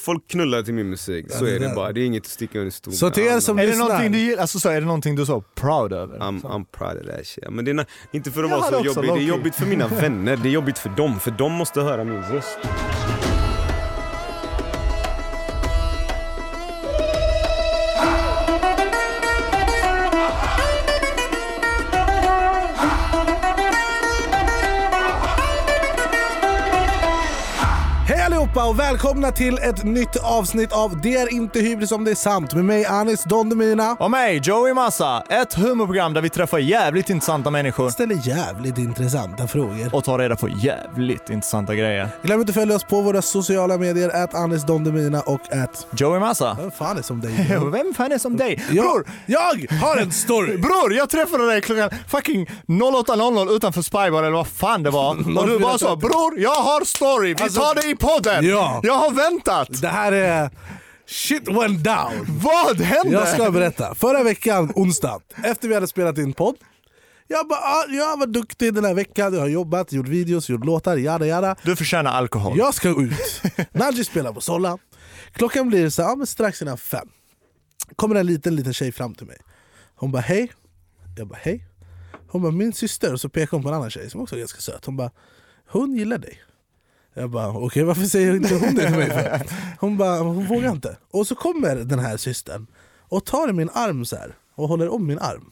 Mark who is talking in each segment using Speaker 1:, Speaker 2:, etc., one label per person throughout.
Speaker 1: Folk knullar till min musik, så
Speaker 2: det
Speaker 1: är det bara. Det är inget att sticka under stol
Speaker 2: Så till er som
Speaker 3: Är det någonting du gillar? Alltså så är det någonting du är så proud över?
Speaker 1: I'm, I'm proud of that shit. Men det är inte för att
Speaker 3: Jag
Speaker 1: vara så jobbig, det är jobbigt för mina vänner, det är jobbigt för dem, för de måste höra min röst.
Speaker 2: Allihopa och välkomna till ett nytt avsnitt av Det är inte hybris om det är sant med mig Anis Don Demina.
Speaker 3: Och mig, Joey Massa. Ett humorprogram där vi träffar jävligt intressanta människor
Speaker 2: Ställer jävligt intressanta frågor.
Speaker 3: och tar reda på jävligt intressanta grejer.
Speaker 2: Glöm inte att följa oss på våra sociala medier, at Anis Don Demina och at...
Speaker 3: Joey Massa.
Speaker 2: Vem fan är som dig?
Speaker 3: Vem fan är som dig?
Speaker 2: Jag,
Speaker 3: Bror,
Speaker 2: jag har en story!
Speaker 3: bror, jag träffade dig klockan fucking 08.00 utanför Spybar eller vad fan det var. Och du bara så, bror jag har story, vi
Speaker 2: Alltså,
Speaker 3: tar det i podden.
Speaker 2: Ja.
Speaker 3: Jag har väntat.
Speaker 2: Det här är... Shit went down.
Speaker 3: Vad hände?
Speaker 2: Jag ska berätta. Förra veckan, onsdag, efter vi hade spelat in podd. Jag bara, ah, jag var duktig den här veckan, jag har jobbat, gjort videos, gjort låtar, jada jada.
Speaker 3: Du förtjänar alkohol.
Speaker 2: Jag ska ut. Nadji spelar på Solla. Klockan blir så, men strax innan fem. Kommer en liten liten tjej fram till mig. Hon bara hej. Jag bara hej. Hon bara min syster, och så pekar hon på en annan tjej som också är ganska söt. Hon bara hon gillar dig. Jag bara okej varför säger inte hon det till mig för? Hon bara hon vågar inte. Och så kommer den här systern och tar i min arm så här och håller om min arm.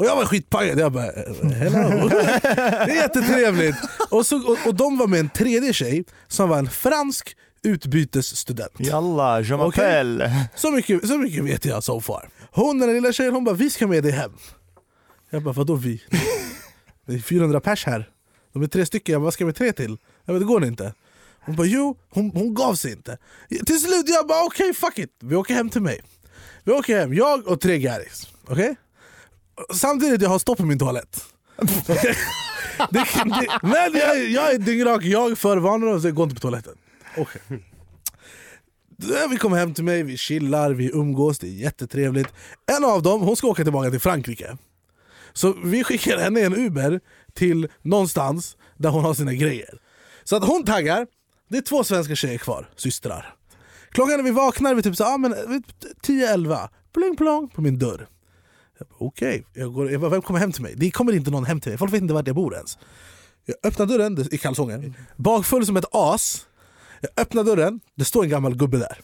Speaker 2: Och jag var skitpaggad, jag bara hello. Det är jättetrevligt. Och, så, och, och de var med en tredje tjej som var en fransk utbytesstudent.
Speaker 3: Jalla, je m'appelle.
Speaker 2: Så, mycket, så mycket vet jag so far. Hon den lilla tjejen hon bara vi ska med dig hem. Jag bara vadå vi? Det är 400 pers här. De är tre stycken, jag bara, vad ska vi tre till? Jag bara, det går inte. Hon bara jo, hon, hon gav sig inte. Till slut jag bara okej fuck it, vi åker hem till mig. Vi åker hem, jag och tre garis. Okej? Samtidigt jag har stopp på min toalett. Det, det, men jag, jag är dyngrak, jag förvarnar dem så jag går inte på toaletten. Ja, Vi kommer hem till mig, vi chillar, vi umgås, det är jättetrevligt. En av dem hon ska åka tillbaka till Frankrike. Så vi skickar henne en Uber till någonstans där hon har sina grejer. Så att hon taggar, det är två svenska tjejer kvar, systrar. Klockan när vi vaknar vid typ så, ah, men, 10-11, pling plong på min dörr. Okej, okay. jag bara, vem kommer hem till mig? Det kommer inte någon hem till mig, folk vet inte vart jag bor ens. Jag öppnar dörren i kalsonger, bakfull som ett as. Jag öppnar dörren, det står en gammal gubbe där.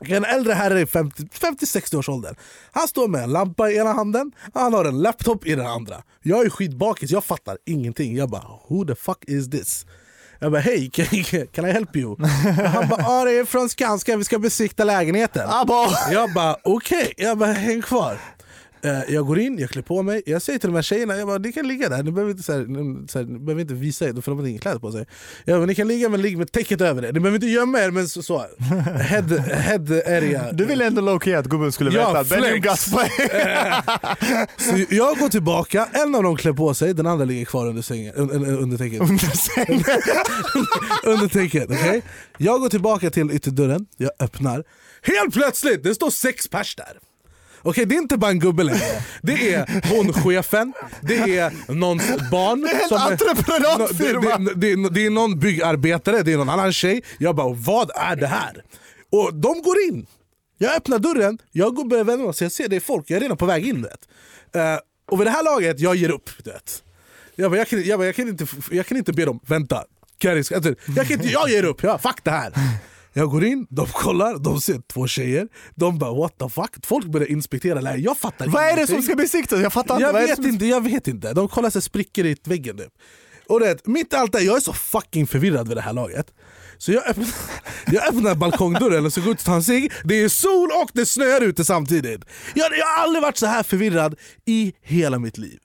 Speaker 2: En äldre herre i 50 50-60 års åldern. Han står med en lampa i ena handen, han har en laptop i den andra. Jag är skitbakis, jag fattar ingenting. Jag bara who the fuck is this? Jag bara hej, can, I help you? Han bara ah, det är från Skanska, vi ska besikta lägenheten.
Speaker 3: Abba!
Speaker 2: Jag bara okej, jag bara häng kvar. Eh, jag går in, jag klär på mig, jag säger till de här tjejerna, jag bara, ni kan ligga där, ni behöver inte, så här, så här, ni behöver inte visa er, för de har inga kläder på sig. Jag bara, ni kan ligga men ligg med täcket över er, ni behöver inte gömma er men så, så. Head, head area.
Speaker 3: Du ville ändå low-key att gubben skulle veta att
Speaker 2: flex.
Speaker 3: Gaspar
Speaker 2: Så jag går tillbaka, en av dem klär på sig, den andra ligger kvar under, sängen, un, un, under täcket. under täcket okej? Jag går tillbaka till ytterdörren, jag öppnar. Helt plötsligt, det står sex pers där. Okej, det är inte bara en gubbe längre. Det är hon chefen, det är någons barn. Det
Speaker 3: är en entreprenadfirma.
Speaker 2: det, det, det, det är någon byggarbetare, det är någon annan tjej. Jag bara, vad är det här? Och de går in. Jag öppnar dörren, jag går börjar vända mig så jag ser det är folk, jag är redan på väg in. Vet. Uh, och vid det här laget, jag ger upp. Du vet. Jag, bara, jag, kan, jag, bara, jag, kan inte, jag kan inte be dem vänta. Karis, alltså, jag, kan inte, jag ger upp, ja, fuck det här. Jag går in, de kollar, de ser två tjejer. De bara what the fuck? Folk börjar inspektera lägenheten. Jag fattar
Speaker 3: Vad är det som ska besiktas? Jag fattar inte.
Speaker 2: Jag vet
Speaker 3: som...
Speaker 2: inte, jag vet inte. De kollar sig sprickor i väggen typ. Och det, mitt i allt det, jag är så fucking förvirrad vid det här laget. Så jag öppnar, jag öppnar balkongdörren och så går ut och tar en cigg. Det är sol och det snöar ute samtidigt. Jag, jag har aldrig varit så här förvirrad i hela mitt liv.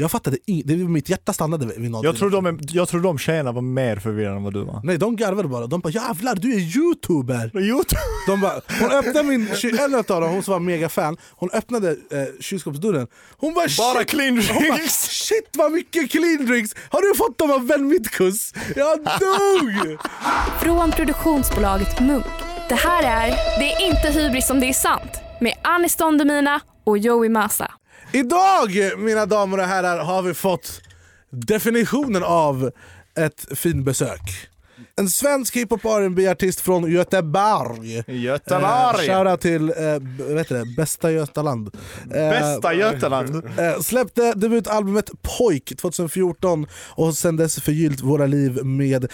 Speaker 2: Jag fattade in, det, mitt hjärta stannade vid någonting.
Speaker 3: Jag tror, de, jag tror de tjejerna var mer förvirrade än vad du var.
Speaker 2: Nej de garvade bara, de bara jävlar du är youtuber!
Speaker 3: Youtube.
Speaker 2: De bara, hon öppnade min, en av dem, hon som var mega fan, hon öppnade eh, kylskåpsdörren Hon bara
Speaker 3: Bara
Speaker 2: shit,
Speaker 3: clean
Speaker 2: hon bara,
Speaker 3: drinks.
Speaker 2: shit vad mycket clean drinks! Har du fått dem av Ben Mitkus? Jag dog!
Speaker 4: Från produktionsbolaget Munk. Det här är Det är inte hybris om det är sant med Anis Don Demina och Joey Massa.
Speaker 2: Idag mina damer och herrar har vi fått definitionen av ett finbesök. En svensk hiphop rb artist från Göteborg.
Speaker 3: Göteborg.
Speaker 2: Eh, Shoutout till eh, heter det? Bästa Götaland. Eh,
Speaker 3: Bästa Götaland.
Speaker 2: Eh, släppte debutalbumet Pojk 2014 och sen dess förgyllt våra liv med,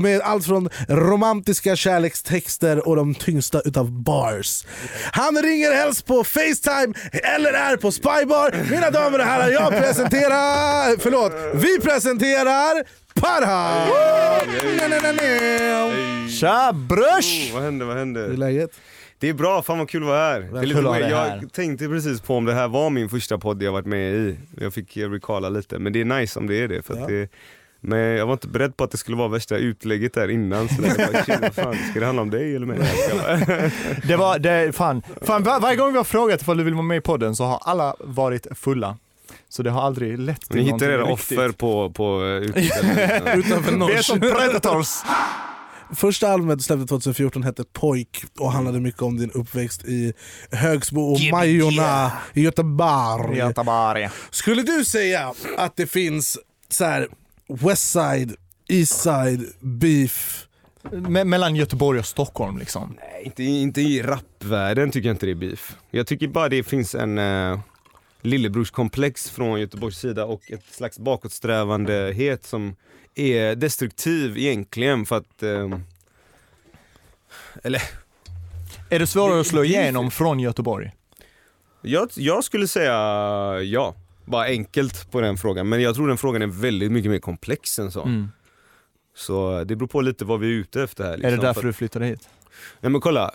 Speaker 2: med allt från romantiska kärlekstexter och de tyngsta utav bars. Han ringer helst på Facetime eller är på Spybar. Mina damer och herrar, jag presenterar... Förlåt, vi presenterar Parha!
Speaker 3: Tja brösch!
Speaker 1: Oh, vad hände, vad
Speaker 2: Hur är läget?
Speaker 1: Det är bra, fan vad kul att vara här. Det är lite
Speaker 3: dig
Speaker 1: jag tänkte precis på om det här var min första podd jag varit med i. Jag fick eh, recalla lite, men det är nice om det är det. För att
Speaker 2: Ja.
Speaker 1: det men jag var inte beredd på att det skulle vara värsta utlägget där innan. Så jag bara, shit, fan, ska det handla om dig eller mig?
Speaker 3: Det var, det, fan, fan var, varje gång vi har frågat ifall du vill vara med i podden så har alla varit fulla. Så det har aldrig lett till
Speaker 1: Ni hittar era
Speaker 3: riktigt.
Speaker 1: offer på, på eh.
Speaker 2: Utanför
Speaker 3: Vi är
Speaker 2: Norge.
Speaker 3: som predators.
Speaker 2: Första albumet släpptes 2014 hette Pojk och handlade mycket om din uppväxt i Högsbo och Majorna i Göteborg.
Speaker 3: Göteborg.
Speaker 2: Skulle du säga att det finns så här Westside, Eastside, beef?
Speaker 3: Me- mellan Göteborg och Stockholm liksom.
Speaker 1: Nej, inte, inte i rapvärlden tycker jag inte det är beef. Jag tycker bara det finns en uh, lillebrorskomplex från Göteborgs sida och ett slags bakåtsträvandehet som är destruktiv egentligen för att eh, eller
Speaker 3: Är det svårare
Speaker 1: Det-
Speaker 3: att slå
Speaker 1: det är-
Speaker 3: igenom från Göteborg?
Speaker 1: jag, jag skulle säga ja. Bara enkelt på den frågan. Men jag tror den frågan är väldigt mycket mer komplex än så.
Speaker 3: Mm.
Speaker 1: Så det beror på lite vad vi är ute efter här.
Speaker 3: Är
Speaker 1: liksom.
Speaker 3: det därför
Speaker 1: För-
Speaker 3: du flyttade hit?
Speaker 1: Nej men kolla,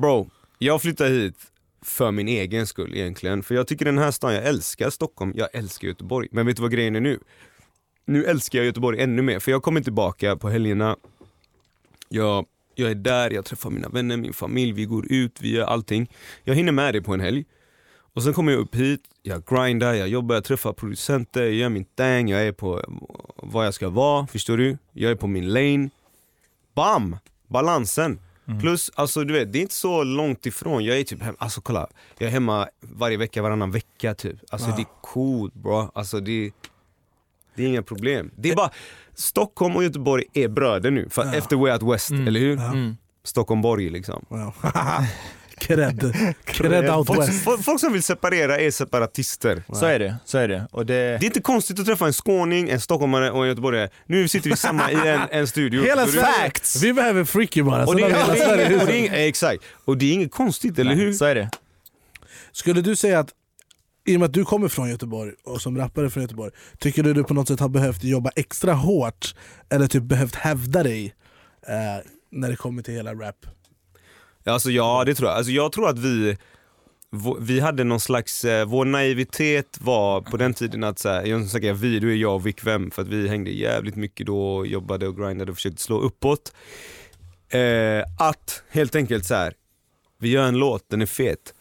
Speaker 1: bro. Jag flyttade hit för min egen skull egentligen. För jag tycker den här stan, jag älskar Stockholm, jag älskar Göteborg. Men vet du vad grejen är nu? Nu älskar jag Göteborg ännu mer, för jag kommer tillbaka på helgerna. Jag, jag är där, jag träffar mina vänner, min familj, vi går ut, vi gör allting. Jag hinner med det på en helg. Och sen kommer jag upp hit, jag grindar, jag jobbar, jag träffar producenter, jag gör min thing, jag är på vad jag ska vara, förstår du? Jag är på min lane. Bam! Balansen. Plus, alltså du vet, det är inte så långt ifrån. Jag är typ hemma, alltså kolla, jag är hemma varje vecka, varannan vecka typ. Alltså
Speaker 2: Ja.
Speaker 1: det är coolt bro. Alltså det, det är inga problem. Det är bara, Stockholm och Göteborg är bröder nu, för, efter Way Out West, eller hur?
Speaker 3: Mm.
Speaker 1: Stockholmborg liksom.
Speaker 2: Wow. Cred. Cred out
Speaker 1: Folk,
Speaker 2: west.
Speaker 1: folk, folk som vill separera är separatister.
Speaker 3: Så är det, så är det. Och det...
Speaker 1: Det är inte konstigt att träffa en skåning, en stockholmare och en göteborgare. Nu sitter vi samma i en, en studio.
Speaker 2: Hela Sverige. Vi behöver freaky bara.
Speaker 1: Och det, är-
Speaker 2: hela Sverige
Speaker 1: och det, är- exakt. Och det är inget konstigt, eller hur?
Speaker 3: Så är det.
Speaker 2: Skulle du säga att i och med att du kommer från Göteborg och som rappare från Göteborg, tycker du du på något sätt har behövt jobba extra hårt eller typ behövt hävda dig eh, när det kommer till hela rap?
Speaker 1: Alltså ja, det tror jag. Alltså, jag tror att vi, vi hade någon slags, eh, vår naivitet var på den tiden att så här, jag säger vi, du är jag och Vic Vem, för att vi hängde jävligt mycket då, och jobbade och grindade och försökte slå uppåt. Eh, att helt enkelt så här, vi gör en låt, den är fet.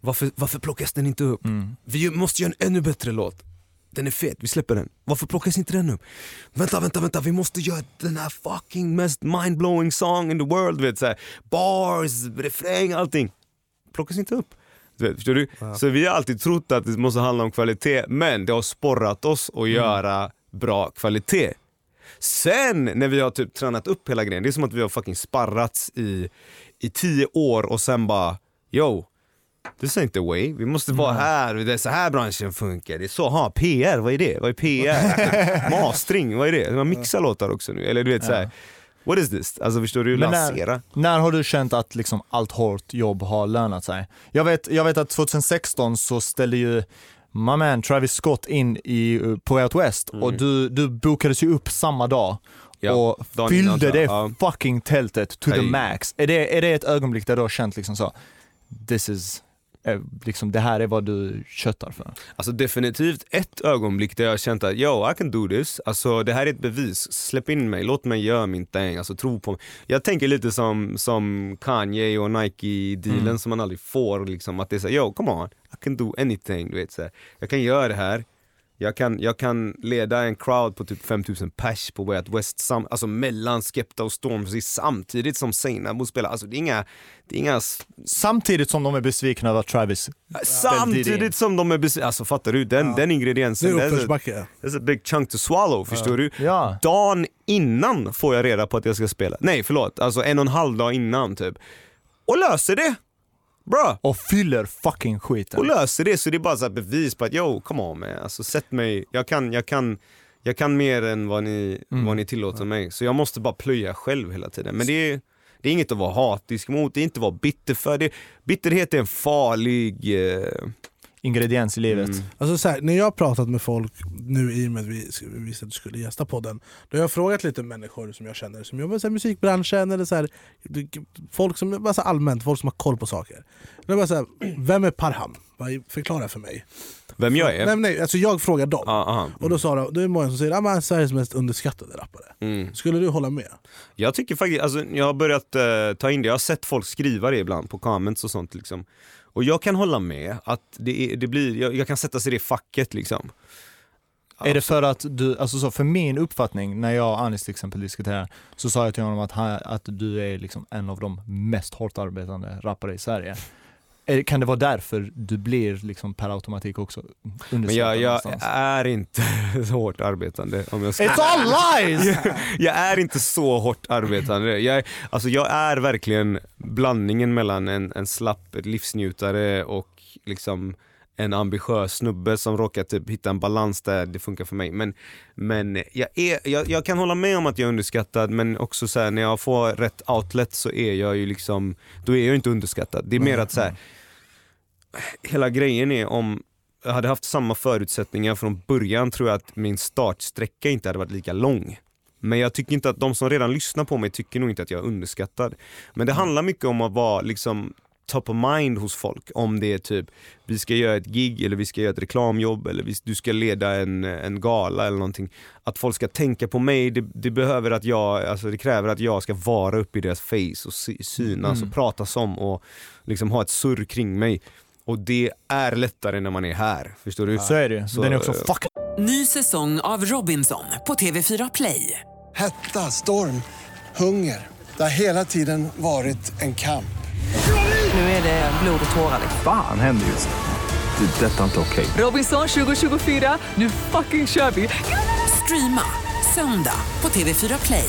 Speaker 1: Varför, varför plockas den inte upp? Vi måste göra en ännu bättre låt. Den är fet, vi släpper den. Varför plockas inte den upp? Vänta, vänta, vänta, vi måste göra den här fucking mest mindblowing song in the world. Vet, så här. Bars, refräng, allting. Plockas inte upp. Vet, förstår du? Så vi har alltid trott att det måste handla om kvalitet, men det har sporrat oss att göra bra kvalitet. Sen när vi har typ tränat upp hela grejen, det är som att vi har fucking sparrats i, i tio år och sen bara, yo, this ain't the way. Vi måste vara här, det är så här branschen funkar. Det är så, ha PR, vad är det? Vad är PR? Mastering, vad är det? Man mixar låtar också nu, eller du vet så här. What is this? Alltså förstår du?
Speaker 3: Men när, när har du känt att liksom allt hårt jobb har lönat sig? Jag vet, jag vet att 2016 så ställde ju my man Travis Scott in i, på Way Out West och du, du bokades ju upp samma dag
Speaker 1: Ja,
Speaker 3: och
Speaker 1: innan,
Speaker 3: fyllde det
Speaker 1: jag.
Speaker 3: fucking tältet to the
Speaker 1: Hej.
Speaker 3: max. Är det, är det ett ögonblick där du har känt liksom så, this is, liksom, det här är vad du köttar för?
Speaker 1: Alltså definitivt ett ögonblick där jag känt att yo, I can do this. Alltså det här är ett bevis. Släpp in mig, låt mig göra min thing. Alltså tro på mig. Jag tänker lite som, som Kanye och Nike-dealen
Speaker 3: Mm.
Speaker 1: som man aldrig får. Liksom, att det är såhär, yo come on, I can do anything. Du vet, så här. Jag kan göra det här. Jag kan, jag kan leda en crowd på typ 5000 pers på Way Out West, sam, alltså mellan Skepta och Stormzy samtidigt som Seinabo spelar. Alltså det är inga, det är inga
Speaker 3: Samtidigt som de är besvikna över Travis
Speaker 1: Samtidigt som de är besvikna, alltså fattar du? Den, den
Speaker 2: Det
Speaker 1: ingrediensen,
Speaker 2: är
Speaker 1: that's a,
Speaker 2: uppförsbacke.
Speaker 1: that's a big chunk to swallow, förstår du?
Speaker 3: Ja.
Speaker 1: Dagen innan får jag reda på att jag ska spela. Nej förlåt, alltså en och en halv dag innan typ. Och löser det! Bra!
Speaker 3: och fyller fucking skiten.
Speaker 1: Och löser det, så det är bara så här bevis på att yo, come on man. Alltså sätt mig, jag kan, jag kan, jag kan mer än vad ni, vad ni tillåter mig. Så jag måste bara plöja själv hela tiden. Men det är, det är inget att vara hatisk mot, det är inte att vara bitter för. Det, bitterhet är en farlig... Eh,
Speaker 3: Ingrediens i livet.
Speaker 1: Mm.
Speaker 2: Alltså så här, när jag har pratat med folk nu i och med att vi vi visste att du skulle gästa podden, då har jag frågat lite människor som jag känner som jobbar i musikbranschen eller så här, folk som bara så allmänt, folk som har koll på saker. Då jag bara så här, vem är Parham? Förklara för mig.
Speaker 1: vem jag är?
Speaker 2: Nej, nej, alltså jag frågar dem.
Speaker 1: Ja, aha.
Speaker 2: Och då sa de, det är många som säger att han är Sveriges mest underskattade rappare.
Speaker 1: Mm.
Speaker 2: Skulle du hålla med?
Speaker 1: Jag tycker faktiskt, alltså, jag har börjat eh, ta in det, jag har sett folk skriva det ibland på comments och sånt liksom. Och jag kan hålla med att det, är, det blir, jag, jag kan sätta sig i det facket liksom.
Speaker 3: Är det för att du, alltså så för min uppfattning, när jag och Anis till exempel diskuterar, så sa jag till honom att, han, att du är liksom en av de mest hårt arbetande rappare i Sverige. Kan det vara därför du blir liksom per automatik också
Speaker 1: Men jag, jag är inte så hårt arbetande om jag ska
Speaker 3: It's all lies!
Speaker 1: jag är inte så hårt arbetande. Jag, är- alltså jag är verkligen blandningen mellan en, en slapp livsnjutare och liksom en ambitiös snubbe som råkar typ hitta en balans där det funkar för mig. Men, men jag, är, jag, jag kan hålla med om att jag är underskattad men också så här, när jag får rätt outlet så är jag ju liksom, då är jag inte underskattad. Det är mer att så här, hela grejen är om jag hade haft samma förutsättningar från början tror jag att min startsträcka inte hade varit lika lång. Men jag tycker inte att de som redan lyssnar på mig tycker nog inte att jag är underskattad. Men det handlar mycket om att vara liksom top of mind hos folk. Om det är typ, vi ska göra ett gig eller vi ska göra ett reklamjobb eller vi, du ska leda en, en gala eller någonting. Att folk ska tänka på mig, det, det behöver att jag, alltså det kräver att jag ska vara uppe i deras face och sy- synas och prata som och liksom ha ett surr kring mig. Och det är lättare när man är här, förstår du?
Speaker 3: Så är det.
Speaker 1: Så,
Speaker 3: Den är också fucking
Speaker 5: Ny säsong av Robinson på TV4 Play.
Speaker 6: Hetta, storm, hunger. Det har hela tiden varit en kamp.
Speaker 5: Nu är det blod och tårar.
Speaker 7: Fan händer just nu. Det. är Detta är inte okej.
Speaker 5: Robinson 2024, nu fucking kör vi! Streama söndag på TV4 Play.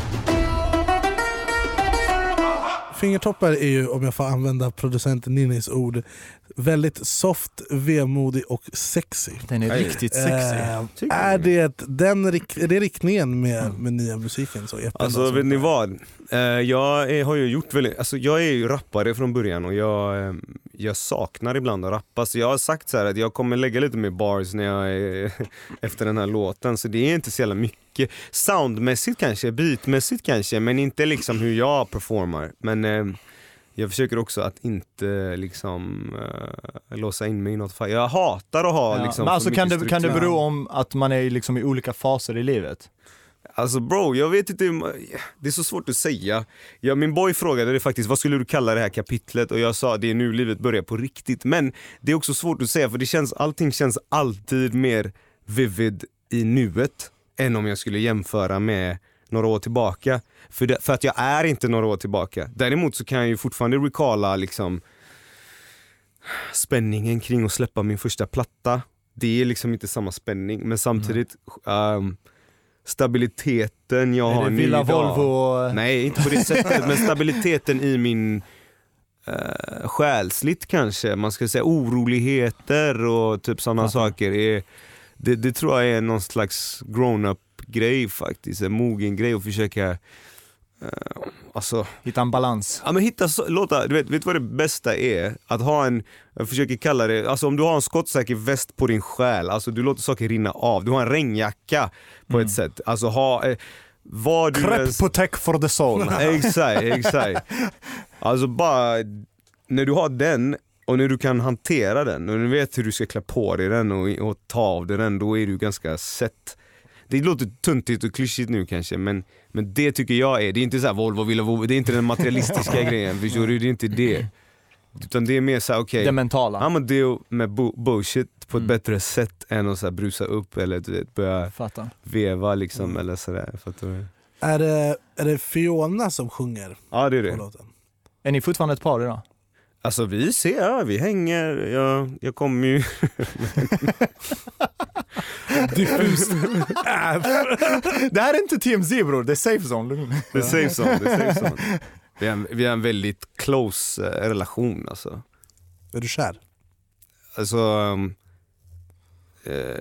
Speaker 2: Fingertoppar är ju, om jag får använda producenten Ninnis ord, väldigt soft, vemodig och sexy.
Speaker 3: Den är riktigt sexy.
Speaker 1: Tycker
Speaker 2: är, det den, rik- är det riktningen med, med nya musiken? Så
Speaker 1: Alltså
Speaker 2: och
Speaker 1: vet ni vad? Eh, jag är, har ju gjort väldigt, alltså jag är ju rappare från början och jag, eh, jag saknar ibland att rappa så jag har sagt så här att jag kommer lägga lite mer bars när jag är efter den här låten så det är inte så jävla mycket. Soundmässigt kanske, beatmässigt kanske men inte liksom hur jag performar. Men eh, jag försöker också att inte liksom eh, låsa in mig i något fall. Jag hatar att ha
Speaker 3: Ja.
Speaker 1: liksom
Speaker 3: Men alltså kan det, kan det bero om att man är liksom i olika faser i livet?
Speaker 1: Alltså bro, jag vet inte, det är så svårt att säga. Ja, min boy frågade det faktiskt, vad skulle du kalla det här kapitlet? Och jag sa det är nu livet börjar på riktigt. Men det är också svårt att säga för det känns, allting känns alltid mer vivid i nuet än om jag skulle jämföra med några år tillbaka. För, det, för att jag är inte några år tillbaka. Däremot så kan jag ju fortfarande recalla liksom spänningen kring att släppa min första platta. Det är liksom inte samma spänning men samtidigt ehm, stabiliteten jag har nu
Speaker 3: Villa
Speaker 1: idag.
Speaker 3: Volvo?
Speaker 1: Nej inte på det sättet men stabiliteten i min eh, själsligt kanske, man ska säga oroligheter och typ sådana saker. Är, det, det tror jag är någon slags grown-up grej faktiskt, en mogen grej att försöka eh, Alltså,
Speaker 3: Hitta en balans.
Speaker 1: Ja men hitta, så- låta, du vet, vet vad det bästa är? Att ha en, jag försöker kalla det, alltså om du har en skottsäker väst på din själ, alltså du låter saker rinna av, du har en regnjacka på ett sätt, alltså ha, eh, vad du
Speaker 3: Crepe protect for the soul.
Speaker 1: Exakt, exakt. Alltså bara, när du har den och när du kan hantera den och du vet hur du ska klä på dig den och, och ta av dig den, då är du ganska sett. Det låter tuntigt och klyschigt nu kanske men, men det tycker jag är, det är inte så här Volvo, Villa, Volvo, det är inte den materialistiska grejen, förstår du? Det är inte det. Utan det är mer såhär, okej,
Speaker 3: Det mentala.
Speaker 1: I'm a deal med bu- bullshit på ett bättre sätt än att så här brusa upp eller du vet, börja
Speaker 3: Fattar.
Speaker 1: veva liksom eller sådär. Fattar du?
Speaker 2: Är det, är det Fiona som sjunger
Speaker 1: Ja det är det.
Speaker 3: Är ni fortfarande ett par idag?
Speaker 1: Alltså vi ser, ja, vi hänger, jag, jag kommer ju...
Speaker 2: Diffust.
Speaker 3: det här är inte TMZ bror, det är safe zone.
Speaker 1: Det är safe zone, det är safe zone. Vi har, en- vi har en väldigt close eh, relation alltså.
Speaker 2: Är du kär?
Speaker 1: Alltså, um,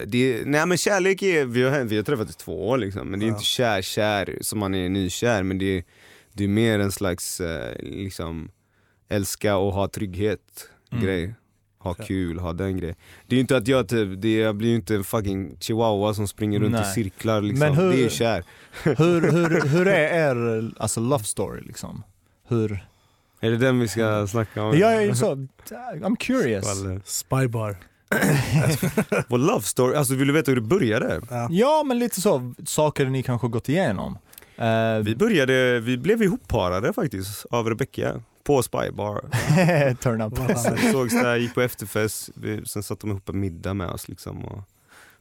Speaker 1: det, nej men kärlek är, vi har, vi har träffats i två år liksom, men det är
Speaker 2: Ja.
Speaker 1: inte kär, kär som man är nykär, men det är, det är mer en slags, eh, liksom, älska och ha trygghet
Speaker 3: Mm.
Speaker 1: grej. Ha kul, ha den grejen. Det är inte att jag typ, det, jag blir ju inte en fucking chihuahua som springer runt
Speaker 3: Nej.
Speaker 1: i cirklar liksom.
Speaker 3: Men hur-
Speaker 1: Det är kär.
Speaker 3: Hur, hur, hur är er alltså, love story liksom? Hur?
Speaker 1: Är det den vi ska snacka om?
Speaker 3: Jag är så, I'm curious.
Speaker 2: Spybar.
Speaker 1: Vår love story, alltså vill du veta hur det började?
Speaker 3: Ja men lite så, saker ni kanske gått igenom. Eh,
Speaker 1: Vi började, vi blev ihopparade faktiskt av Rebecca på Spybar.
Speaker 3: Turn up.
Speaker 1: Sen sågs där, gick på efterfest, vi, sen satte de ihop en middag med oss liksom. Och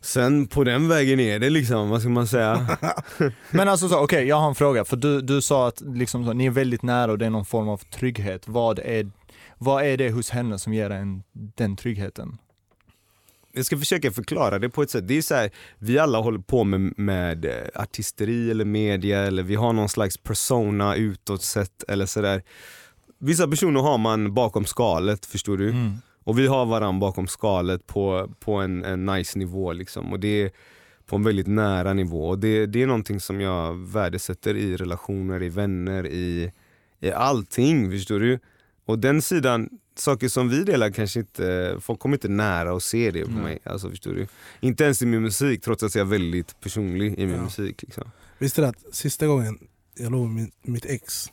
Speaker 1: sen på den vägen är det liksom, vad ska man säga?
Speaker 3: Men alltså så, okej jag har en fråga, för du, du sa att liksom så, ni är väldigt nära och det är någon form av trygghet. Vad är, vad är det hos henne som ger en den tryggheten?
Speaker 1: Jag ska försöka förklara det på ett sätt. Det är så här, vi alla håller på med, med eh, artisteri eller media eller vi har någon slags persona utåt sett eller sådär. Vissa personer har man bakom skalet, förstår du?
Speaker 3: Mm.
Speaker 1: Och vi har varandra bakom skalet på, på en, en nice nivå liksom. Och det är på en väldigt nära nivå. Och det, det är någonting som jag värdesätter i relationer, i vänner, i, i allting. Förstår du? Och den sidan, saker som vi delar kanske inte, folk kommer inte nära och se det på
Speaker 2: Nej.
Speaker 1: mig. Alltså, förstår du? Inte ens i min musik trots att jag är väldigt personlig i min
Speaker 2: Ja.
Speaker 1: musik. Liksom.
Speaker 2: Visste du att sista gången jag låg med mitt ex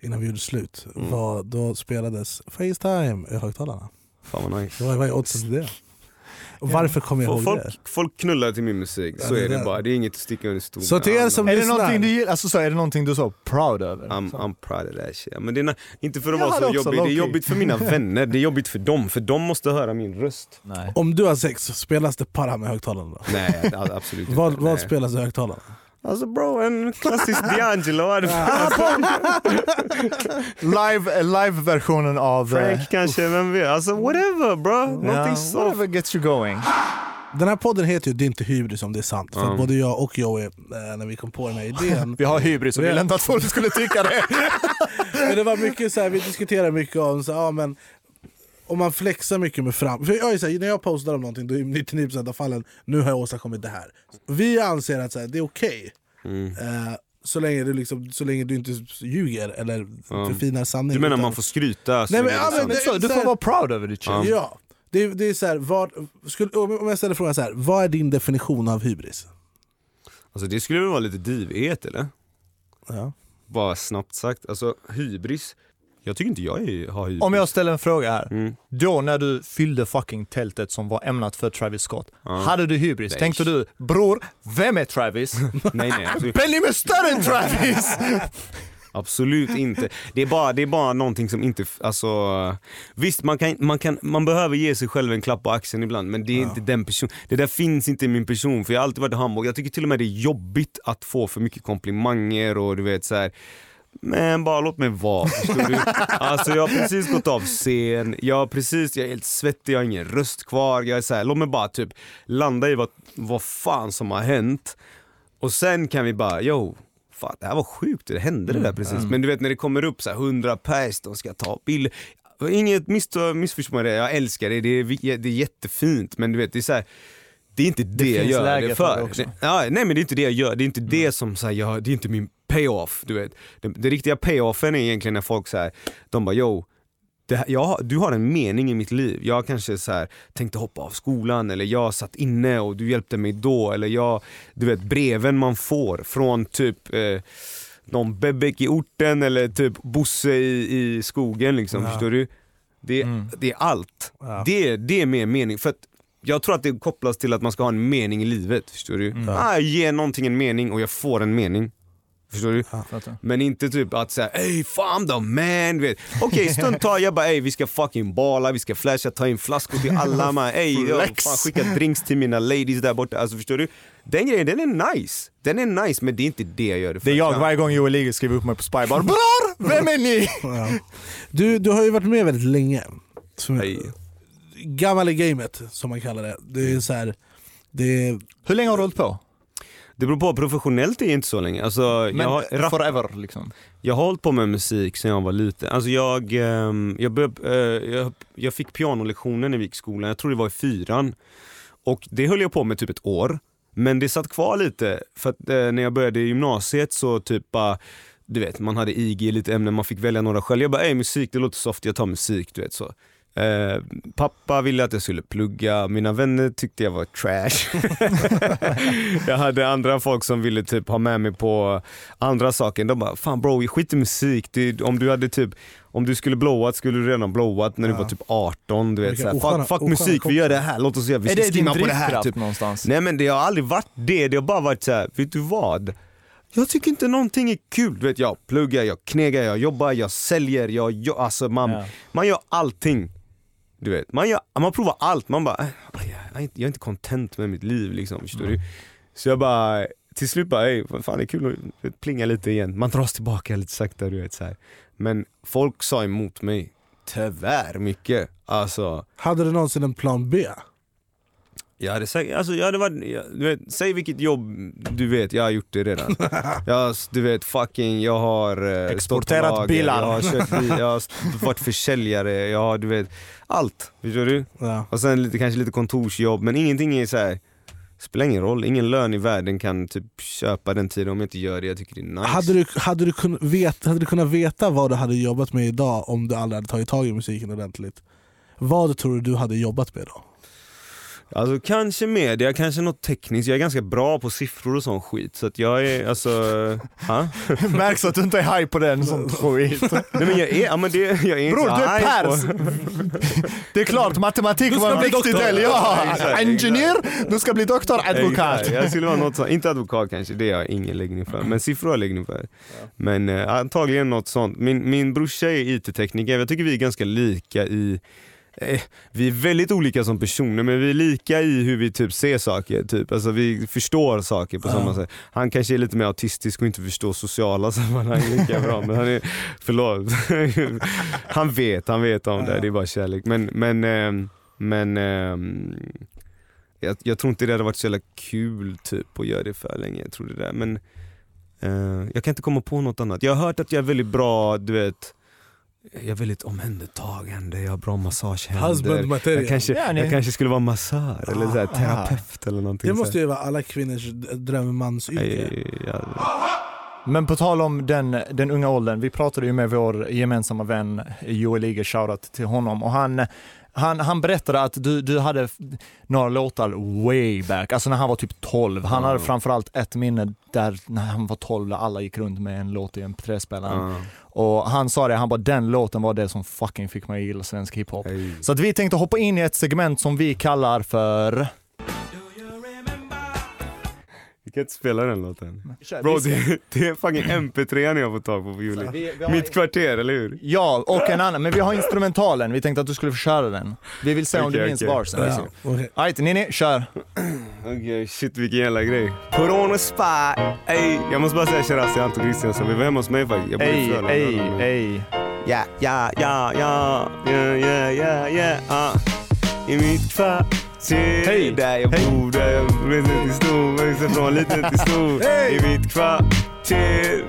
Speaker 2: innan vi gjorde slut,
Speaker 1: Mm.
Speaker 2: var, då spelades Facetime i högtalarna.
Speaker 1: Fan vad nice.
Speaker 2: Vad vad är oddsen till det? Och varför kommer jag ihåg
Speaker 1: Folk,
Speaker 2: det?
Speaker 1: folk knullar till min musik,
Speaker 2: Ja,
Speaker 1: så
Speaker 2: det
Speaker 1: är det
Speaker 2: där.
Speaker 1: bara. Det är inget att sticka under stol
Speaker 2: Så
Speaker 1: med.
Speaker 2: till er som
Speaker 3: Är det någonting du gillar, alltså så, är det någonting du är så proud över?
Speaker 1: I'm. I'm proud of that shit. Men det är, inte för att
Speaker 3: Jag
Speaker 1: vara så jobbig, det är jobbigt för mina vänner, det är jobbigt för dem, för de måste höra min röst.
Speaker 3: Nej.
Speaker 2: om du har sex, spelas det para med högtalarna då?
Speaker 1: Nej, absolut inte.
Speaker 2: Vad, spelas i högtalarna?
Speaker 1: Alltså bro, en klassisk D'Angelo. hade fan-
Speaker 3: Live, live-versionen av... eh,
Speaker 1: Frank kanske, vem vet? Alltså whatever bro, någonting soft.
Speaker 3: whatever gets you going.
Speaker 2: Den här podden heter ju Det är inte hybris om det är sant. För att både jag och Joey, eh, när vi kom på den här idén,
Speaker 3: Vi har hybris och vi ville inte att folk skulle tycka det.
Speaker 2: men det var mycket så här, vi diskuterade mycket om så, ja, men, om man flexar mycket med fram... För jag är så här, när jag postar om någonting, då är 99% av fallen nu har jag åstadkommit det här. Vi anser att så här, det är okej.
Speaker 1: Mm.
Speaker 2: Eh, så, länge du liksom, så länge du inte ljuger eller
Speaker 1: Ja.
Speaker 2: förfinar sanningen.
Speaker 1: Du menar
Speaker 2: utan-
Speaker 1: man får skryta? så
Speaker 2: Nej, men-
Speaker 1: det
Speaker 2: ja, men
Speaker 3: Men så, du får vara proud över ditt shit.
Speaker 1: Ja.
Speaker 2: Det, är- det är så här, vad, skulle, om jag ställer frågan så här, vad är din definition av hybris?
Speaker 1: Alltså det skulle väl vara lite divighet eller?
Speaker 2: Ja.
Speaker 1: Bara snabbt sagt, alltså hybris, jag tycker inte jag är, har hybris.
Speaker 3: Om jag ställer en fråga här.
Speaker 1: Mm.
Speaker 3: Då när du fyllde fucking tältet som var ämnat för Travis Scott,
Speaker 1: Ja.
Speaker 3: hade du hybris?
Speaker 1: Nej.
Speaker 3: Tänkte du, bror, vem är Travis?
Speaker 1: Nej nej, alltså,
Speaker 3: Benny är större än Travis!
Speaker 1: Absolut inte. Det är bara, det är bara någonting som inte, alltså Visst man, kan, man, kan, man behöver ge sig själv en klapp på axeln ibland men det är inte den personen, det där finns inte i min person för jag har alltid varit humble. Jag tycker till och med det är jobbigt att få för mycket komplimanger och du vet så här. Men bara låt mig vara, förstår du? Alltså jag har precis gått av scen, jag har precis, jag är helt svettig, jag har ingen röst kvar. Jag är så här, låt mig bara typ landa i vad, vad fan som har hänt. Och sen kan vi bara, yo, fan det här var sjukt, det hände det där precis. Men du vet när det kommer upp så här 100 pers, de ska ta bild. inget misstag, missförstå mig, det. jag älskar det, det är, det är jättefint men du vet det är så här, det är inte det, jag
Speaker 3: finns
Speaker 1: gör det
Speaker 3: för det också.
Speaker 1: ja, nej men det är inte det jag gör, det är inte det som så här, jag, det är inte min payoff. Du vet. Det, det riktiga payoffen är egentligen när folk säger, de bara yo, här, jag, du har en mening i mitt liv. Jag kanske så här, tänkte hoppa av skolan eller jag satt inne och du hjälpte mig då. Eller jag, du vet breven man får från typ eh, någon bebek i orten eller typ Bosse i, i skogen liksom.
Speaker 2: Ja.
Speaker 1: Förstår du? Det, det är allt.
Speaker 2: Ja.
Speaker 1: Det, det är mer mening. För att jag tror att det kopplas till att man ska ha en mening i livet. Förstår du? Ah, jag ger någonting en mening och jag får en mening. Förstår du?
Speaker 3: Fattar.
Speaker 1: Men inte typ att säga ey fan the man. Okej stundtals jag bara ey vi ska fucking balla, vi ska flasha, ta in flaskor till alla man, ey fan, skicka drinks till mina ladies där borta. Alltså förstår du? Den grejen den är nice, den är nice men det är inte det jag gör det för.
Speaker 3: Det är jag varje gång Joel Ligger skriver upp mig på Spy bara Bror! Vem är ni?
Speaker 2: Ja. Du, du har ju varit med väldigt länge. Som, gammal i gamet som man kallar det. Det är så här, det är,
Speaker 3: Hur länge har du hållit på?
Speaker 1: Det beror på, professionellt är inte så länge. Alltså,
Speaker 3: Men
Speaker 1: jag, har, rap-
Speaker 3: forever liksom.
Speaker 1: jag har hållit på med musik sedan jag var liten. Alltså jag, ehm, jag, började, eh, jag, jag fick pianolektioner när vi gick skolan, jag tror det var i fyran. Och det höll jag på med typ ett år. Men det satt kvar lite, för att eh, när jag började gymnasiet så typ bara du vet, man hade IG lite ämnen, man fick välja några själv. Jag bara, ey musik, det låter soft, jag tar musik, du vet så. Eh, pappa ville att jag skulle plugga, mina vänner tyckte jag var trash. jag hade andra folk som ville typ ha med mig på andra saker. De bara, fan bro, skit i musik. Du, om du hade typ om du skulle blowat skulle du redan blowat när du
Speaker 2: Ja.
Speaker 1: var typ 18. Du vet, såhär,
Speaker 2: osköna-
Speaker 1: fuck, fuck
Speaker 2: osköna
Speaker 1: musik, vi gör det här, låt oss göra, vi ska skriva på det här. Typ.
Speaker 3: någonstans?
Speaker 1: Nej men det har aldrig varit det, det har bara varit så här, vet du vad? Jag tycker inte någonting är kul. Du vet, jag pluggar, jag knegar, jag jobbar, jag säljer, jag, jag alltså man,
Speaker 3: Ja.
Speaker 1: man gör allting. Du vet, man, gör, man provar allt, man bara, äh, jag, är inte, content med mitt liv liksom, förstår du? Så jag bara, till slut bara, ey, fan det är kul att plinga lite igen. Man dras tillbaka lite sakta du vet så här. Men folk sa emot mig, tyvärr mycket. Alltså,
Speaker 2: hade du någonsin en plan B?
Speaker 1: Jag hade sagt, alltså jag hade varit, jag, du vet, säg vilket jobb du vet, jag har gjort det redan. jag, du vet fucking, jag har eh,
Speaker 3: Exporterat
Speaker 1: lager,
Speaker 3: bilar.
Speaker 1: Jag har, bil, jag har varit försäljare, jag har du vet, allt. Förstår du?
Speaker 2: Ja.
Speaker 1: Och sen lite, kanske lite kontorsjobb, men ingenting är så här. Spelar ingen roll, ingen lön i världen kan typ köpa den tiden om jag inte gör det jag tycker det är nice.
Speaker 2: Hade, du, hade, du kunnat veta, hade du kunnat veta vad du hade jobbat med idag om du aldrig hade tagit tag i musiken ordentligt? Vad tror du du hade jobbat med då?
Speaker 1: Alltså kanske media, kanske något tekniskt. Jag är ganska bra på siffror och sån skit. Så att jag är alltså... ha?
Speaker 3: Märks att du inte är high på den som skit.
Speaker 1: Nej men jag är, ja, men det, jag är inte
Speaker 3: Bror
Speaker 1: så
Speaker 3: du är
Speaker 1: high
Speaker 3: pers!
Speaker 1: på-
Speaker 3: Det är klart, matematik var en viktig del. Ja,
Speaker 1: Exakt,
Speaker 3: engineer, du ska bli doktor, advokat.
Speaker 1: Exakt, Jag skulle vara något sånt, inte advokat kanske, det har jag ingen läggning för. Men siffror har jag läggning för. Men eh, antagligen något sånt. Min, min brorsa är IT-tekniker, jag tycker vi är ganska lika i vi är väldigt olika som personer men vi är lika i hur vi typ ser saker. Typ. Alltså, vi förstår saker på samma sätt. Han kanske är lite mer autistisk och inte förstår sociala sammanhang lika bra. Men han är, förlåt. han vet, han vet om det. Det är bara kärlek. Men, men, ehm, men ehm, jag, jag tror inte det hade varit så jävla kul typ att göra det för länge. Jag tror det där. Men eh, jag kan inte komma på något annat. Jag har hört att jag är väldigt bra, du vet jag är väldigt omhändertagande, jag har bra massagehänder. Jag kanske,
Speaker 3: Ja,
Speaker 1: jag kanske skulle vara massör eller så här,
Speaker 3: Ah.
Speaker 1: terapeut eller någonting.
Speaker 2: Det måste ju vara alla kvinnors drömmansyrke.
Speaker 1: Ja,
Speaker 3: Men på tal om den, den unga åldern, vi pratade ju med vår gemensamma vän Joel Iger, shoutout till honom, och han, han, han berättade att du, du hade några låtar way back, alltså när han var typ 12. Han hade framförallt ett minne där när han var 12 där alla gick runt med en låt i MP3-spelaren.
Speaker 1: ja.
Speaker 3: Och han sa det, han bara den låten var det som fucking fick mig att gilla svensk hiphop.
Speaker 1: Ej.
Speaker 3: Så att vi tänkte hoppa in i ett segment som vi kallar för...
Speaker 1: Vi kan inte spela den låten. Bro, det, det är fucking MP3 ni har fått tag på på Juli.
Speaker 3: Vi- vi har-
Speaker 1: Mitt kvarter, eller hur?
Speaker 3: Ja, och en annan, men vi har instrumentalen, vi tänkte att du skulle få köra den. Vi vill se om du
Speaker 1: Okej,
Speaker 3: minns barsen.
Speaker 2: Ja, okej.
Speaker 3: Ajt, Nini, kör.
Speaker 1: Okej, shit vilken jävla grej. Put on a spy. Ey, jag måste bara säga shoutout till Anton Kristiansson, vi var hemma hos mig faktiskt. Jag bor i Frölunda.
Speaker 3: ey, ey.
Speaker 1: Ja, ja, ja, ja, ja, ja, ja, ja. I mitt kvarter,
Speaker 3: Hej,
Speaker 1: där jag där jag reser till stor, reser från liten till stor. I mitt kvarter.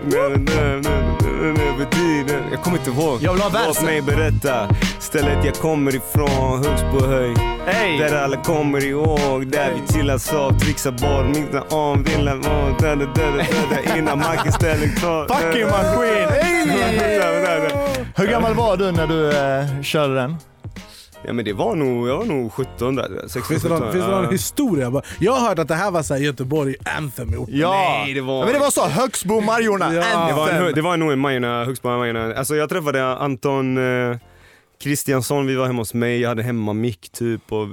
Speaker 1: Över tiden. Jag kommer inte ihåg.
Speaker 3: Jag vill ha
Speaker 1: Låt
Speaker 3: versen.
Speaker 1: mig berätta. Stället jag kommer ifrån, högst på höjd.
Speaker 3: Hey.
Speaker 1: Där alla kommer ihåg. Där vi chillar så, trixar boll, mixar om, villan om. Där, där, där, innan macken ställer kvar.
Speaker 3: Fucking maskin! Hey! Hur gammal var du när du eh, körde den?
Speaker 1: Ja men det var nog, jag var nog 17 där. 16,
Speaker 2: Finns det någon,
Speaker 1: 17.
Speaker 2: finns det någon historia? Bara- Jag har hört att det här var så här Göteborg anthem i orten.
Speaker 3: Ja,
Speaker 1: Nej, det var-
Speaker 3: Ja, men det var så. Högsbo Majorna.
Speaker 2: Ja.
Speaker 1: Det var, en,
Speaker 3: Anthem.
Speaker 1: det var nog en Majorna, högst på Majorna. Alltså jag träffade Anton eh, Kristiansson, vi var hemma hos mig, jag hade hemma mick typ och eh,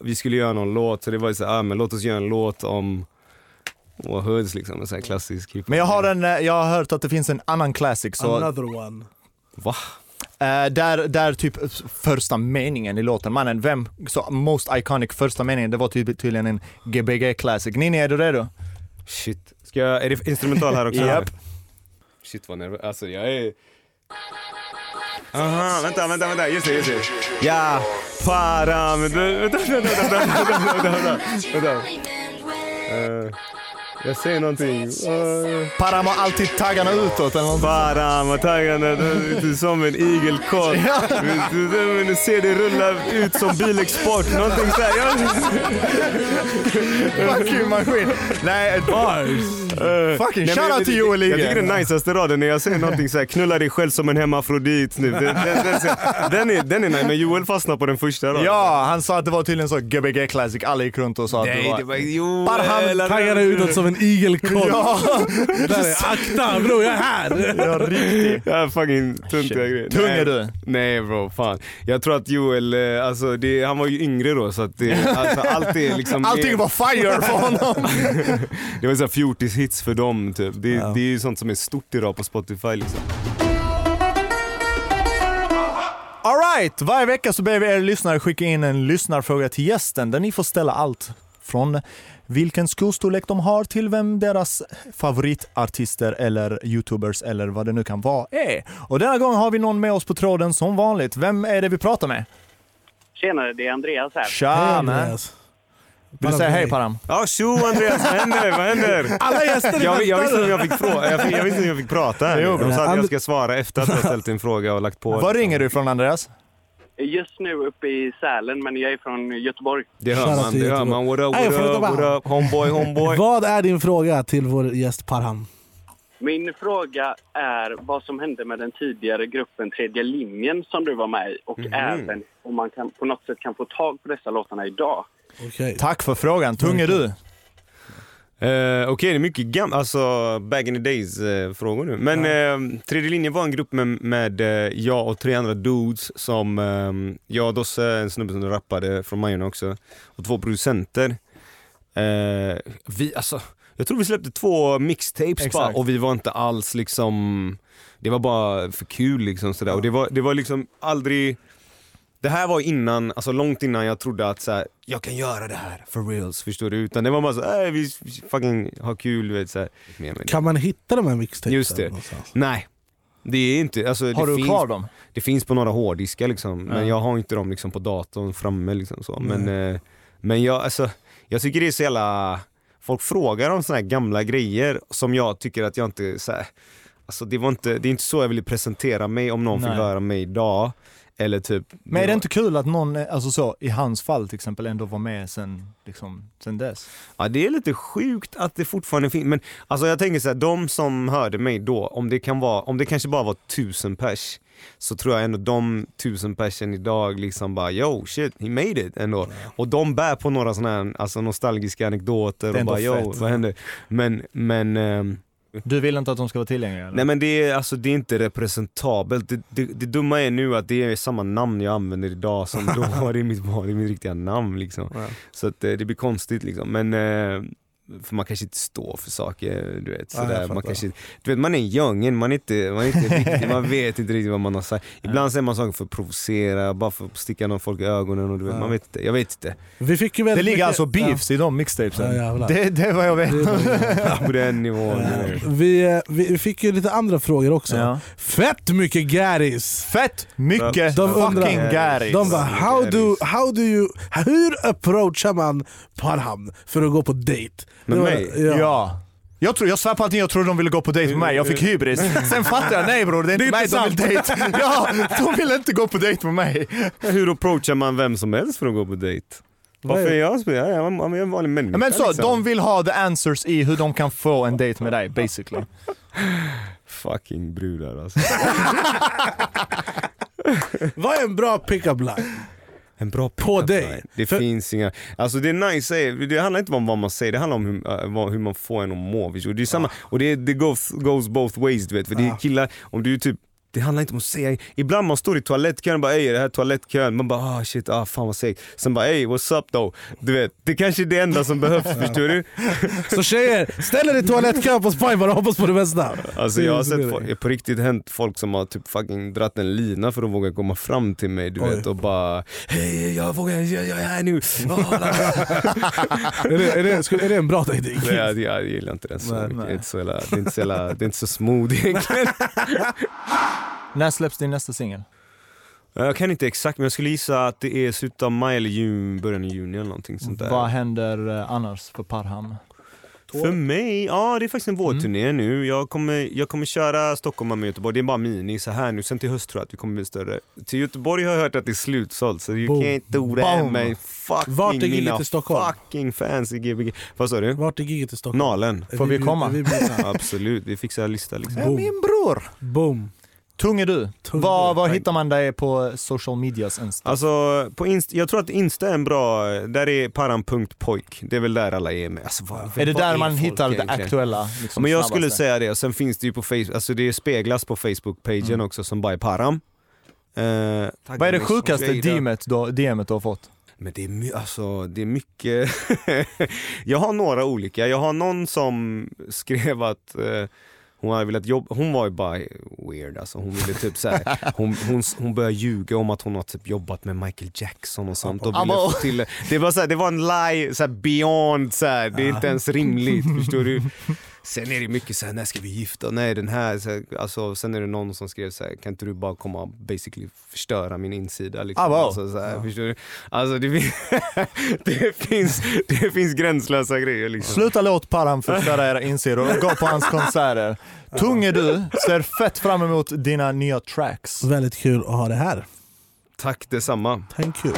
Speaker 1: vi skulle göra någon låt så det var ju så här, ah, men låt oss göra en låt om och hoods liksom, en sån här klassisk hiphop.
Speaker 3: Men jag har, en, eh, jag har hört att det finns en annan classic. Så,
Speaker 2: Another one.
Speaker 1: Va?
Speaker 3: Eh, där, där typ första meningen i låten, mannen, vem, så most iconic första meningen, det var typ, tydligen en Gbg classic. Nini, är du redo?
Speaker 1: Shit. Ska jag, är det instrumental här också?
Speaker 3: Japp.
Speaker 1: Shit vad nervös, alltså jag är... Aha, vänta, vänta, vänta, just det, just det. Ja, para, men du, vänta, vänta, vänta, vänta, vänta, vänta, vänta. Eh, jag säger någonting.
Speaker 3: Param har alltid taggarna utåt eller något.
Speaker 1: para med taggarna, du, du är som en igelkott. Du, du, du, du ser det rulla ut som bilexport, någonting såhär. Ja.
Speaker 3: Fucking maskin. Nej,
Speaker 1: Bars.
Speaker 3: Fucking
Speaker 1: Nej, men
Speaker 3: shoutout
Speaker 1: jag-
Speaker 3: till Joel
Speaker 1: Jag
Speaker 3: Ige.
Speaker 1: tycker den najsaste raden när jag säger någonting såhär, knulla dig själv som en hemmafrodit nu. Den, den, den, den, är, den är nice, men Joel fastnar på den första raden.
Speaker 3: Ja, han sa att det var tydligen så Gbg classic. Alla gick runt och sa att
Speaker 1: Nej,
Speaker 3: det var...
Speaker 1: det var Joel.
Speaker 3: Barham
Speaker 2: Taggarna utåt som en igelkott.
Speaker 3: Ja,
Speaker 2: Där är akta bror, jag är här!
Speaker 3: ja riktigt.
Speaker 1: Ja, fucking tuntiga grejer.
Speaker 3: Tung
Speaker 1: Nej.
Speaker 3: är du.
Speaker 1: Nej bro, fan. Jag tror att Joel, eh, alltså det, han var ju yngre då så att det, alltså, allt är liksom...
Speaker 3: Allting var fire för honom.
Speaker 1: Det var så här fjortis-hits för dem typ. Det,
Speaker 2: Ja.
Speaker 1: det är ju sånt som är stort idag på Spotify liksom.
Speaker 3: Alright, varje vecka så ber vi er lyssnare skicka in en lyssnarfråga till gästen där ni får ställa allt från vilken skostorlek de har till vem deras favoritartister eller youtubers eller vad det nu kan vara är. Och denna gång har vi någon med oss på tråden som vanligt. Vem är det vi pratar med?
Speaker 8: Tjenare, det är Andreas här.
Speaker 3: Tja!
Speaker 2: Andreas.
Speaker 3: Vill du säga hej Param?
Speaker 1: Ja tjo Andreas, vad händer? Vad händer?
Speaker 2: Alla gäster
Speaker 1: Jag, jag, visste inte jag fick fråga, jag, jag visste jag fick prata.
Speaker 3: Jo,
Speaker 1: De sa att jag ska svara efter att jag ställt en fråga och lagt på.
Speaker 3: Var ringer du ifrån Andreas?
Speaker 8: Just nu uppe i Sälen, men jag är från Göteborg.
Speaker 1: Det hör man, det hör man. What up, what
Speaker 2: från
Speaker 1: up, what
Speaker 2: Göteborg.
Speaker 1: up, homeboy, homeboy.
Speaker 2: Vad är din fråga till vår gäst Parham?
Speaker 8: Min fråga är vad som hände med den tidigare gruppen Tredje linjen som du var med i och
Speaker 1: Mhm.
Speaker 8: även om man kan, på något sätt kan få tag på dessa låtarna idag.
Speaker 2: Okej.
Speaker 3: Tack för frågan. Tung är du?
Speaker 1: Eh, Okej, det är mycket gammalt, alltså back in the days eh, frågor nu. Men eh, Tredje linjen var en grupp med, med eh, jag och tre andra dudes som, eh, jag och Dosse, en snubbe som rappade från Majorna också, och två producenter. Vi, alltså, jag tror vi släppte två mixtapes bara, och vi var inte alls liksom, det var bara för kul liksom sådär. Och det var, det var liksom aldrig det här var innan, alltså långt innan jag trodde att så här, jag kan göra det här for reals, förstår du? Utan det var bara så här, "Äh, vi fucking har kul, vet så här.
Speaker 2: Kan man hitta de här mixtapesen?
Speaker 1: Just det.
Speaker 2: någonstans?
Speaker 1: Nej, det är inte, alltså
Speaker 3: Har
Speaker 1: det
Speaker 3: du
Speaker 1: finns,
Speaker 3: kvar dem?
Speaker 1: det finns på några hårddiskar liksom, men
Speaker 3: Ja.
Speaker 1: jag har inte dem liksom på datorn framme liksom så. Men, eh, men jag, alltså, jag tycker det är så jävla, folk frågar om såna här gamla grejer som jag tycker att jag inte, så här, alltså det var inte, det är inte så jag ville presentera mig om någon
Speaker 3: Nej.
Speaker 1: fick höra mig idag. Eller typ
Speaker 3: Men är det inte kul att någon, alltså så, i hans fall till exempel, ändå var med sen, liksom, sen dess?
Speaker 1: Ja det är lite sjukt att det fortfarande finns, men alltså jag tänker så här, de som hörde mig då, om det kan vara, om det kanske bara var tusen pers, så tror jag ändå de tusen persen idag liksom bara yo shit, he made it ändå. Och de bär på några sådana här alltså, nostalgiska anekdoter och bara
Speaker 3: ändå
Speaker 1: yo,
Speaker 3: fett.
Speaker 1: vad händer? Men, men ehm,
Speaker 3: Du vill inte att de ska vara tillgängliga? Eller?
Speaker 1: Nej men det är, alltså, det är inte representabelt. Det, det, det dumma är nu att det är samma namn jag använder idag som då det är mitt, det är mitt riktiga namn liksom.
Speaker 2: Ja.
Speaker 1: Så att eh, det blir konstigt liksom. Men eh, för man kanske inte står för saker, du vet. Sådär. man, kanske, du vet man är youngen, man är inte, man är inte riktigt, man vet inte riktigt vad man har sagt. Ibland säger man saker för att provocera, bara för att sticka någon folk i ögonen och du vet,
Speaker 2: Ja.
Speaker 1: man vet inte, jag vet inte.
Speaker 2: Vi fick ju
Speaker 3: Det ligger
Speaker 2: mycket-
Speaker 3: alltså beefs i de mixtapesen?
Speaker 2: Ja,
Speaker 3: det, det är vad jag vet.
Speaker 1: På den nivån.
Speaker 2: Vi, vi fick ju lite andra frågor också.
Speaker 3: Ja.
Speaker 2: Fett mycket Garis!
Speaker 3: Fett mycket
Speaker 2: De undrar-
Speaker 3: fucking Garis.
Speaker 2: De bara, how do, how do you, hur approachar man Parham för att gå på date?
Speaker 1: Med
Speaker 2: Det
Speaker 1: mig?
Speaker 2: Ja.
Speaker 3: Ja. Jag, tror, jag svär på att jag trodde de ville gå på dejt med mig, jag fick hybris. Sen fattade jag, nej bror det är inte mig de vill dejt. Ja, de vill inte gå på dejt med mig.
Speaker 1: Hur approachar man vem som helst för att gå på dejt? Varför är jag är jag är en vanlig människa.
Speaker 3: Men så,
Speaker 1: liksom.
Speaker 3: de vill ha the answers i hur de kan få en dejt med dig basically.
Speaker 1: Fucking brudar alltså.
Speaker 2: Vad är en bra pick-up line?
Speaker 1: En bra
Speaker 2: På dig?
Speaker 1: line. Det
Speaker 2: För-
Speaker 1: finns inga, alltså det är nice, eh, det handlar inte om vad man säger, det handlar om hur, äh, hur man får en att må. Det är samma, och det, det goes, goes both ways du vet, för det är killar, om du typ det handlar inte om att säga, ibland man står i toalettkön och bara ey det här toalettkön? Man bara ah shit, ah fan vad segt. Sen bara ey what's up though? Du vet, det kanske är det enda som behövs förstår du?
Speaker 2: Så tjejer, ställ er i toalettkön på Spy bara hoppas på det bästa.
Speaker 1: Alltså jag har sett folk, på riktigt hänt folk som har typ fucking dratt en lina för att våga komma fram till mig du
Speaker 2: Oj.
Speaker 1: vet och bara Hej jag vågar, jag, jag är här nu.
Speaker 2: Är, det, är, det, skulle- är det en bra dejting?
Speaker 1: Nej, jag, jag gillar inte den så
Speaker 2: Nej,
Speaker 1: mycket.
Speaker 2: nej.
Speaker 1: Det är inte så, jävla, det är inte så, jävla, det är inte så smooth egentligen.
Speaker 3: När släpps din nästa singel?
Speaker 1: Jag kan inte exakt men jag skulle gissa att det är slutet av maj eller juni, början av juni eller någonting sånt där.
Speaker 3: Vad händer eh, annars för Parham?
Speaker 1: För mig, ja det är faktiskt en vårturné nu. Jag kommer, jag kommer köra Stockholm, Malmö, Göteborg. Det är bara mini så här nu. Sen till höst tror jag att vi kommer bli större. Till Göteborg har jag hört att det är slutsålt så you
Speaker 2: Boom.
Speaker 1: can't do my fucking
Speaker 2: Vart är giget i Stockholm?
Speaker 1: fucking fans i Gbg. Vad sa du?
Speaker 2: Vart är giget i Stockholm?
Speaker 1: Nalen.
Speaker 3: Får vi
Speaker 2: bjud-
Speaker 3: komma?
Speaker 2: vi?
Speaker 1: Absolut, vi fixar en lista liksom.
Speaker 2: Boom.
Speaker 3: Min bror!
Speaker 2: Boom.
Speaker 3: Tung är du.
Speaker 2: Tung
Speaker 3: Var,
Speaker 2: är
Speaker 3: var hittar man dig på social medias Insta?
Speaker 1: Alltså, på Inst- jag tror att Insta är en bra, där är param.pojk. Det är väl där alla är med. Alltså, vad,
Speaker 3: är det där man
Speaker 1: folk
Speaker 3: hittar det aktuella? Liksom,
Speaker 1: Men jag
Speaker 3: snabbaste?
Speaker 1: skulle säga det, sen finns det ju på Facebook, alltså det speglas på Facebook-pagen
Speaker 3: Mm.
Speaker 1: också som by Param. Eh,
Speaker 3: Vad är det sjukaste DMet du, DMet du har fått?
Speaker 1: Men det är, my- alltså, det är mycket, jag har några olika, jag har någon som skrev att eh, hon hade velat jobba, hon var ju bara weird alltså. Hon ville typ så här, hon, hon, hon började ljuga om att hon har typ jobbat med Michael Jackson och sånt och ville få till det. Var, så här, det var en lie, så här, beyond, så här, det är inte ens rimligt. Förstår du? Sen är det mycket så här, när ska vi gifta? Nej den här, så här alltså, sen är det någon som skrev så här, kan inte du bara komma och basically förstöra min insida? Liksom.
Speaker 3: Abo.
Speaker 1: Alltså, så här, förstår du? Alltså det, fin- det, finns, det finns gränslösa grejer liksom.
Speaker 3: Sluta låt Parham förstöra era insidor och gå på hans konserter. Tung är du, ser fett fram emot dina nya tracks.
Speaker 2: Väldigt kul att ha det här.
Speaker 1: Tack detsamma.
Speaker 2: Thank you.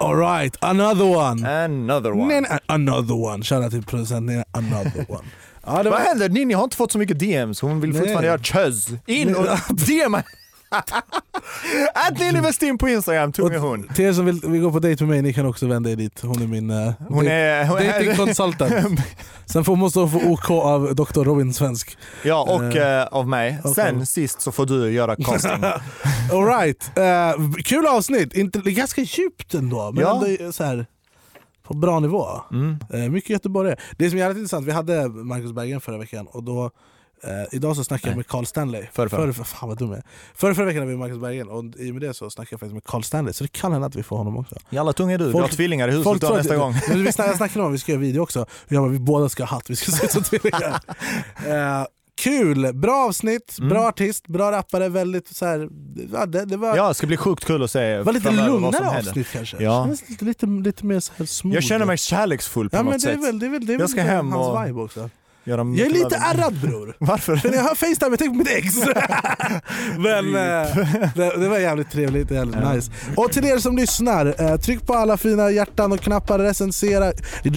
Speaker 2: Alright, another one.
Speaker 3: Another one.
Speaker 2: Nej, nej, another one. Shoutout till producenten, another one. Ja, det
Speaker 3: Vad
Speaker 2: var,
Speaker 3: händer? Ninni har inte fått så mycket DMs, hon vill fortfarande göra chuzz. In och DMa! Att Ninni Westin på Instagram, tung är hon.
Speaker 2: till er som vill, vill gå på dejt med mig, ni kan också vända er dit. Hon är min uh,
Speaker 3: Hon är... Hon
Speaker 2: dating consultant. Sen får, måste hon få OK av Dr. Robin Svensk.
Speaker 3: ja, och
Speaker 2: eh,
Speaker 3: av mig.
Speaker 2: och
Speaker 3: Sen sist så får du göra casting.
Speaker 2: Alright, uh, kul avsnitt. Inte, ganska djupt ändå, men
Speaker 3: Ja.
Speaker 2: ändå så här, på bra nivå.
Speaker 3: Mm.
Speaker 2: Mycket göteborgare. Det som är jävligt intressant, vi hade Marcus Berggren förra veckan och då Eh, idag så snackade jag med Carl Stanley.
Speaker 3: Förra, förra.
Speaker 2: Förra, fan vad dum jag är. Förra, förra veckan hade vi Marcus Berggren och i och med det så snackade jag faktiskt med Carl Stanley. Så det kan hända att vi får honom också.
Speaker 3: Jävla tung är du, du har tvillingar i huset
Speaker 2: folk
Speaker 3: nästa gång.
Speaker 2: Men vi snackade, snackade om att vi ska göra video också. Jag bara, vi båda ska ha hatt, vi ska se ut som tvillingar. Eh, kul, bra avsnitt,
Speaker 3: Mm.
Speaker 2: bra artist, bra rappare, väldigt så här, ja, det, det var,
Speaker 3: Ja, det ska bli sjukt kul att se
Speaker 2: var lite lugnare
Speaker 3: händer.
Speaker 2: avsnitt kanske.
Speaker 3: Ja.
Speaker 2: Lite, lite, lite mer så här smooth.
Speaker 3: Jag känner mig kärleksfull på
Speaker 2: ja,
Speaker 3: något sätt.
Speaker 2: väl, väl,
Speaker 3: Jag ska hem
Speaker 2: hans
Speaker 3: och-
Speaker 2: vibe också.
Speaker 3: Göra
Speaker 2: Jag är lite ärrad bror.
Speaker 3: Varför?
Speaker 2: För när jag har Facetime, jag tänker på mitt ex. Men eh, det, det var jävligt trevligt, jävligt nice. Och till er som lyssnar, eh, tryck på alla fina hjärtan och knappar, recensera.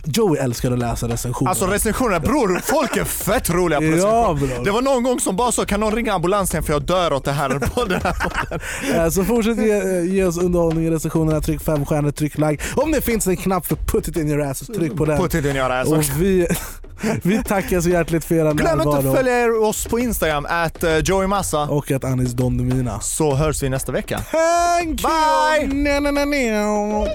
Speaker 2: Joey älskar att läsa recensioner.
Speaker 3: Alltså recensionerna, bror, folk är fett roliga på
Speaker 2: Ja,
Speaker 3: recensioner.
Speaker 2: bror.
Speaker 3: Det var någon gång som bara så, kan någon ringa ambulansen för jag dör åt det här på den här podden.
Speaker 2: Eh, Så fortsätt ge, ge oss underhållning i recensionerna, tryck fem stjärnor, tryck like. Om det finns en knapp för put it in your ass, så tryck på den.
Speaker 3: Put it in your ass.
Speaker 2: Och vi, vi tackar så hjärtligt för er
Speaker 3: Glöm inte
Speaker 2: närvaro.
Speaker 3: att följa er- oss på Instagram, at uh, Joey Massa.
Speaker 2: Och att Anis Don Demina.
Speaker 3: Så hörs vi nästa vecka.
Speaker 2: Thank
Speaker 3: Bye!
Speaker 2: you! Na, na, na, na.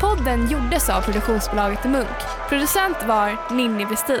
Speaker 4: Podden gjordes av produktionsbolaget Munk. Producent var Ninni Westin.